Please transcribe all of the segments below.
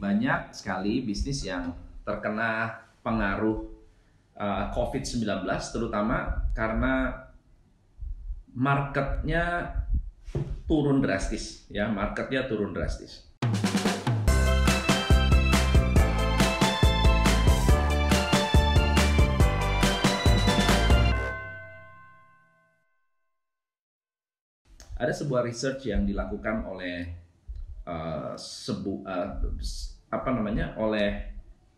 banyak sekali bisnis yang terkena pengaruh uh, COVID-19 terutama karena marketnya turun drastis ya marketnya turun drastis. Ada sebuah research yang dilakukan oleh uh, sebu uh, apa namanya oleh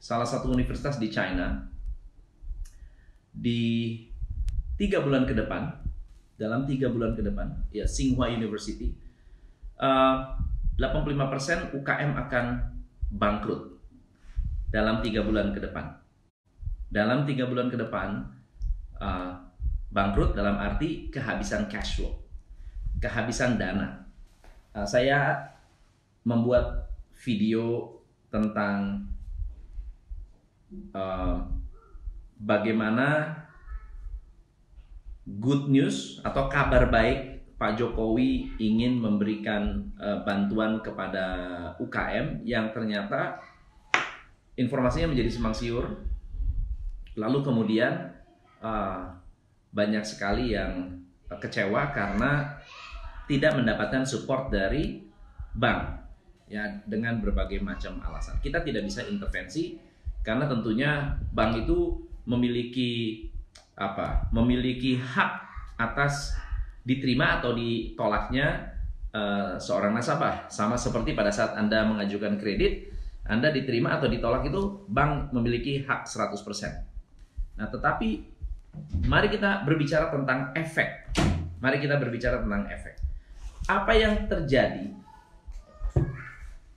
salah satu universitas di China di tiga bulan ke depan dalam tiga bulan ke depan ya Tsinghua University uh, 85% UKM akan bangkrut dalam tiga bulan ke depan dalam tiga bulan ke depan uh, bangkrut dalam arti kehabisan cash flow kehabisan dana. Uh, saya membuat video tentang uh, bagaimana good news atau kabar baik Pak Jokowi ingin memberikan uh, bantuan kepada UKM yang ternyata informasinya menjadi simpang siur. Lalu kemudian uh, banyak sekali yang kecewa karena tidak mendapatkan support dari bank ya dengan berbagai macam alasan. Kita tidak bisa intervensi karena tentunya bank itu memiliki apa? Memiliki hak atas diterima atau ditolaknya uh, seorang nasabah. Sama seperti pada saat Anda mengajukan kredit, Anda diterima atau ditolak itu bank memiliki hak 100%. Nah, tetapi mari kita berbicara tentang efek. Mari kita berbicara tentang efek apa yang terjadi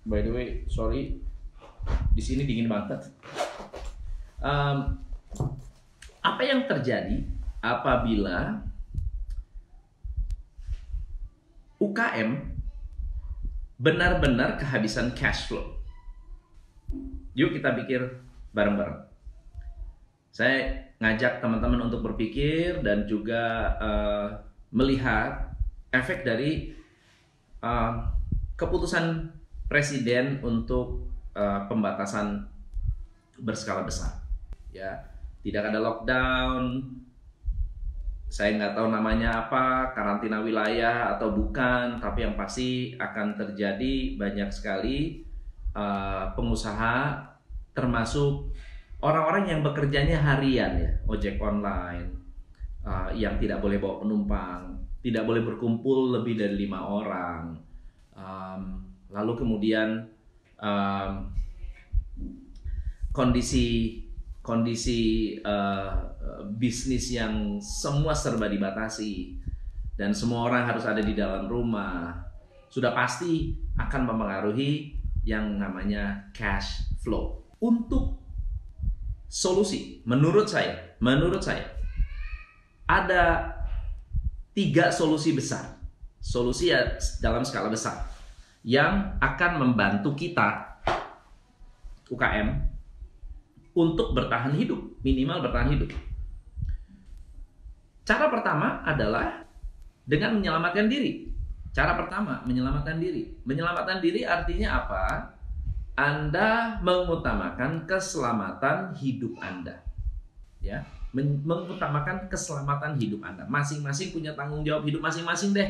by the way sorry. Di sini dingin banget. Um, apa yang terjadi apabila UKM benar-benar kehabisan cash flow? Yuk kita pikir bareng-bareng. Saya ngajak teman-teman untuk berpikir dan juga uh, melihat efek dari uh, keputusan presiden untuk uh, pembatasan berskala besar. Ya, tidak ada lockdown. Saya nggak tahu namanya apa, karantina wilayah atau bukan, tapi yang pasti akan terjadi banyak sekali uh, pengusaha, termasuk orang-orang yang bekerjanya harian ya, ojek online, uh, yang tidak boleh bawa penumpang, tidak boleh berkumpul lebih dari lima orang. Um, lalu kemudian um, kondisi kondisi uh, bisnis yang semua serba dibatasi dan semua orang harus ada di dalam rumah sudah pasti akan mempengaruhi yang namanya cash flow. Untuk solusi, menurut saya, menurut saya ada tiga solusi besar. Solusi ya dalam skala besar yang akan membantu kita UKM untuk bertahan hidup, minimal bertahan hidup. Cara pertama adalah dengan menyelamatkan diri. Cara pertama, menyelamatkan diri. Menyelamatkan diri artinya apa? Anda mengutamakan keselamatan hidup Anda. Ya mengutamakan keselamatan hidup Anda. Masing-masing punya tanggung jawab hidup masing-masing deh.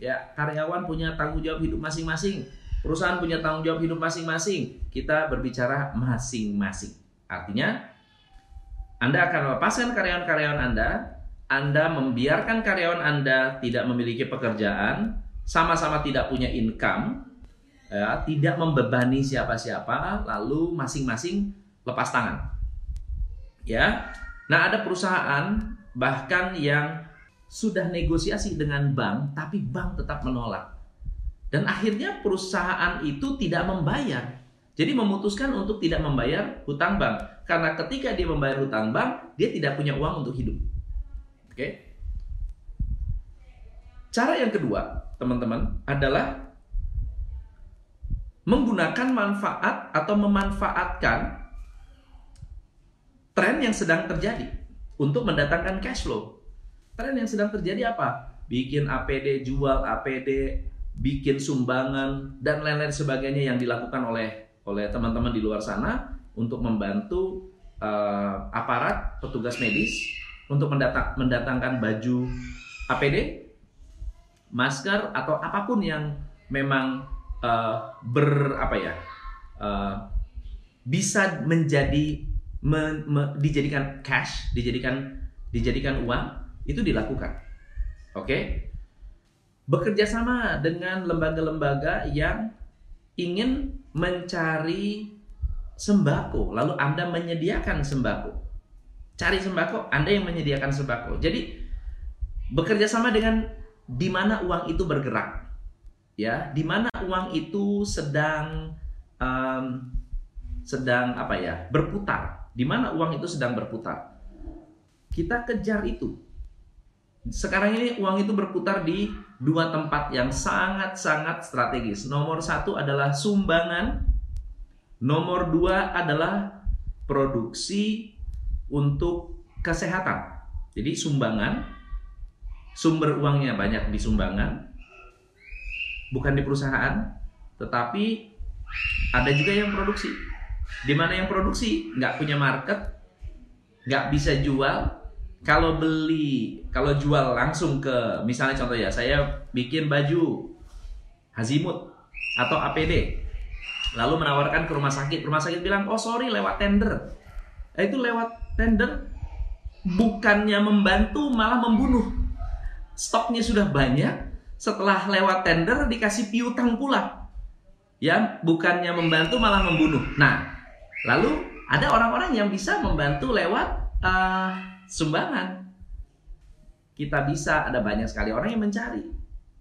Ya, karyawan punya tanggung jawab hidup masing-masing. Perusahaan punya tanggung jawab hidup masing-masing. Kita berbicara masing-masing. Artinya, Anda akan melepaskan karyawan-karyawan Anda, Anda membiarkan karyawan Anda tidak memiliki pekerjaan, sama-sama tidak punya income, ya, tidak membebani siapa-siapa, lalu masing-masing lepas tangan. Ya, Nah, ada perusahaan bahkan yang sudah negosiasi dengan bank, tapi bank tetap menolak. Dan akhirnya perusahaan itu tidak membayar. Jadi memutuskan untuk tidak membayar hutang bank. Karena ketika dia membayar hutang bank, dia tidak punya uang untuk hidup. Oke. Cara yang kedua, teman-teman, adalah menggunakan manfaat atau memanfaatkan tren yang sedang terjadi untuk mendatangkan cash flow. Tren yang sedang terjadi apa? Bikin APD, jual APD, bikin sumbangan dan lain-lain sebagainya yang dilakukan oleh oleh teman-teman di luar sana untuk membantu uh, aparat petugas medis untuk mendatang, mendatangkan baju APD, masker atau apa pun yang memang uh, ber apa ya uh, bisa menjadi me, me, dijadikan cash, dijadikan dijadikan uang itu dilakukan. Oke. Okay? Bekerja sama dengan lembaga-lembaga yang ingin mencari sembako, lalu Anda menyediakan sembako. Cari sembako, Anda yang menyediakan sembako. Jadi bekerja sama dengan di mana uang itu bergerak. Ya, di mana uang itu sedang um, sedang apa ya? berputar. Di mana uang itu sedang berputar. Kita kejar itu. Sekarang ini uang itu berputar di dua tempat yang sangat-sangat strategis. Nomor satu adalah sumbangan. Nomor dua adalah produksi untuk kesehatan. Jadi sumbangan, sumber uangnya banyak di sumbangan, bukan di perusahaan, tetapi ada juga yang produksi. Di mana yang produksi nggak punya market, nggak bisa jual, kalau beli, kalau jual langsung ke misalnya contoh ya, saya bikin baju Hazimut atau APD, lalu menawarkan ke rumah sakit, rumah sakit bilang, oh sorry lewat tender, eh, itu lewat tender bukannya membantu malah membunuh, stoknya sudah banyak, setelah lewat tender dikasih piutang pula, ya bukannya membantu malah membunuh. Nah, lalu ada orang-orang yang bisa membantu lewat uh, sumbangan. Kita bisa ada banyak sekali orang yang mencari.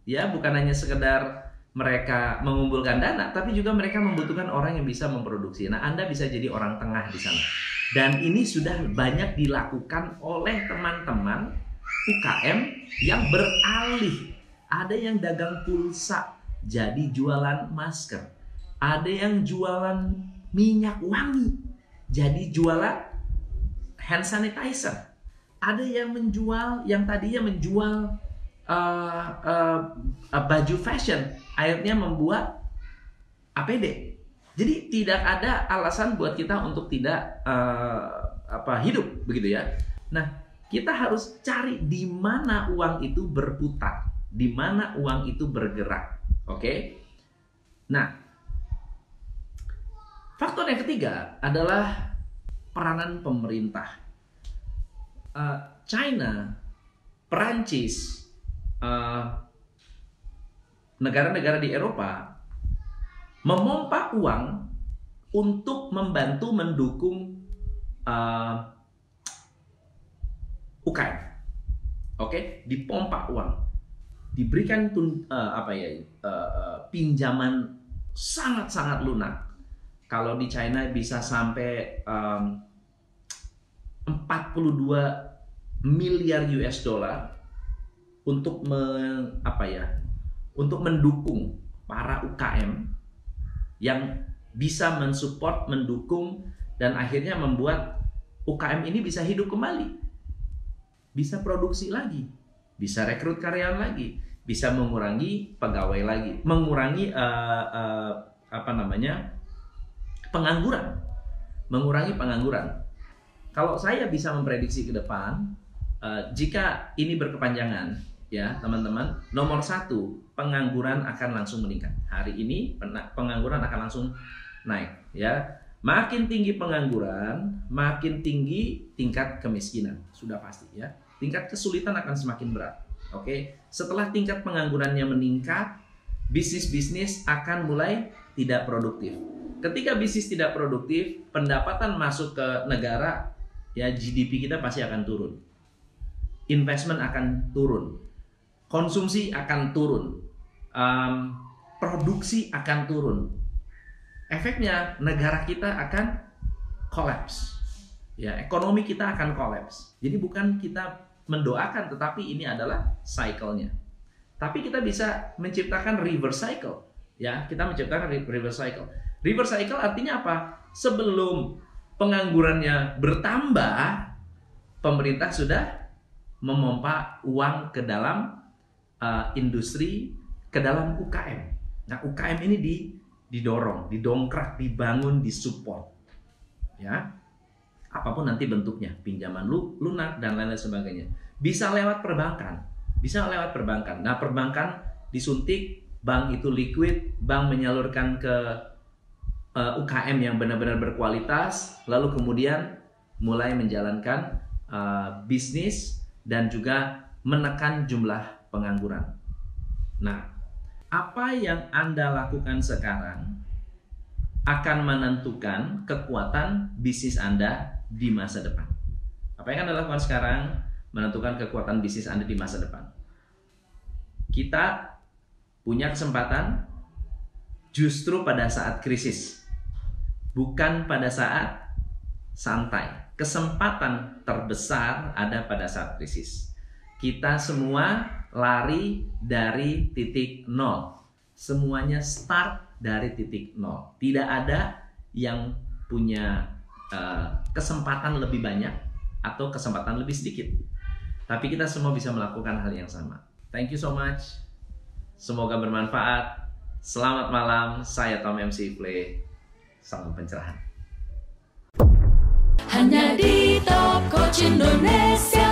Ya, bukan hanya sekedar mereka mengumpulkan dana, tapi juga mereka membutuhkan orang yang bisa memproduksi. Nah, Anda bisa jadi orang tengah di sana. Dan ini sudah banyak dilakukan oleh teman-teman UKM yang beralih. Ada yang dagang pulsa jadi jualan masker. Ada yang jualan minyak wangi jadi jualan hand sanitizer ada yang menjual yang tadinya menjual uh, uh, uh, baju fashion akhirnya membuat APD jadi tidak ada alasan buat kita untuk tidak uh, apa hidup begitu ya. Nah kita harus cari di mana uang itu berputar di mana uang itu bergerak oke? Okay? nah faktor yang ketiga adalah peranan pemerintah uh, China, Perancis, eh, negara-negara di Eropa memompa uang untuk membantu mendukung uh, eh, UKM. Oke, okay? dipompa uang, diberikan tun, uh, apa ya uh, uh, pinjaman sangat-sangat lunak. Kalau di China bisa sampai um, 42 miliar US dollar untuk me, apa ya untuk mendukung para UKM yang bisa mensupport, mendukung dan akhirnya membuat UKM ini bisa hidup kembali, bisa produksi lagi, bisa rekrut karyawan lagi, bisa mengurangi pegawai lagi, mengurangi uh, uh, apa namanya pengangguran, mengurangi pengangguran. Kalau saya bisa memprediksi ke depan, uh, jika ini berkepanjangan, ya teman-teman, nomor satu pengangguran akan langsung meningkat. Hari ini pengangguran akan langsung naik, ya. Makin tinggi pengangguran, makin tinggi tingkat kemiskinan, sudah pasti ya. Tingkat kesulitan akan semakin berat. Oke, setelah tingkat penganggurannya meningkat, bisnis-bisnis akan mulai tidak produktif. Ketika bisnis tidak produktif, pendapatan masuk ke negara ya GDP kita pasti akan turun. Investment akan turun. Konsumsi akan turun. Um, produksi akan turun. Efeknya negara kita akan collapse. Ya, ekonomi kita akan collapse. Jadi bukan kita mendoakan tetapi ini adalah cycle-nya. Tapi kita bisa menciptakan reverse cycle. Ya, kita menciptakan reverse cycle. Reverse cycle artinya apa? Sebelum penganggurannya bertambah, pemerintah sudah memompa uang ke dalam uh, industri, ke dalam UKM. Nah, UKM ini di didorong, didongkrak, dibangun, disupport. Ya. Apa pun nanti bentuknya, pinjaman lu, lunak dan lain-lain sebagainya. Bisa lewat perbankan. Bisa lewat perbankan. Nah, perbankan disuntik, bank itu liquid, bank menyalurkan ke uh, eh, UKM yang benar-benar berkualitas, lalu kemudian mulai menjalankan uh, bisnis dan juga menekan jumlah pengangguran. Nah, apa yang Anda lakukan sekarang akan menentukan kekuatan bisnis Anda di masa depan. Apa yang Anda lakukan sekarang menentukan kekuatan bisnis Anda di masa depan. Kita punya kesempatan justru pada saat krisis, bukan pada saat santai. Kesempatan terbesar ada pada saat krisis. Kita semua lari dari titik nol. Semuanya start dari titik nol. Tidak ada yang punya uh, kesempatan lebih banyak atau kesempatan lebih sedikit. Tapi kita semua bisa melakukan hal yang sama. Thank you so much. Semoga bermanfaat. Selamat malam, saya Tom MC Play. Salam pencerahan. Hanya di Top Coach Indonesia.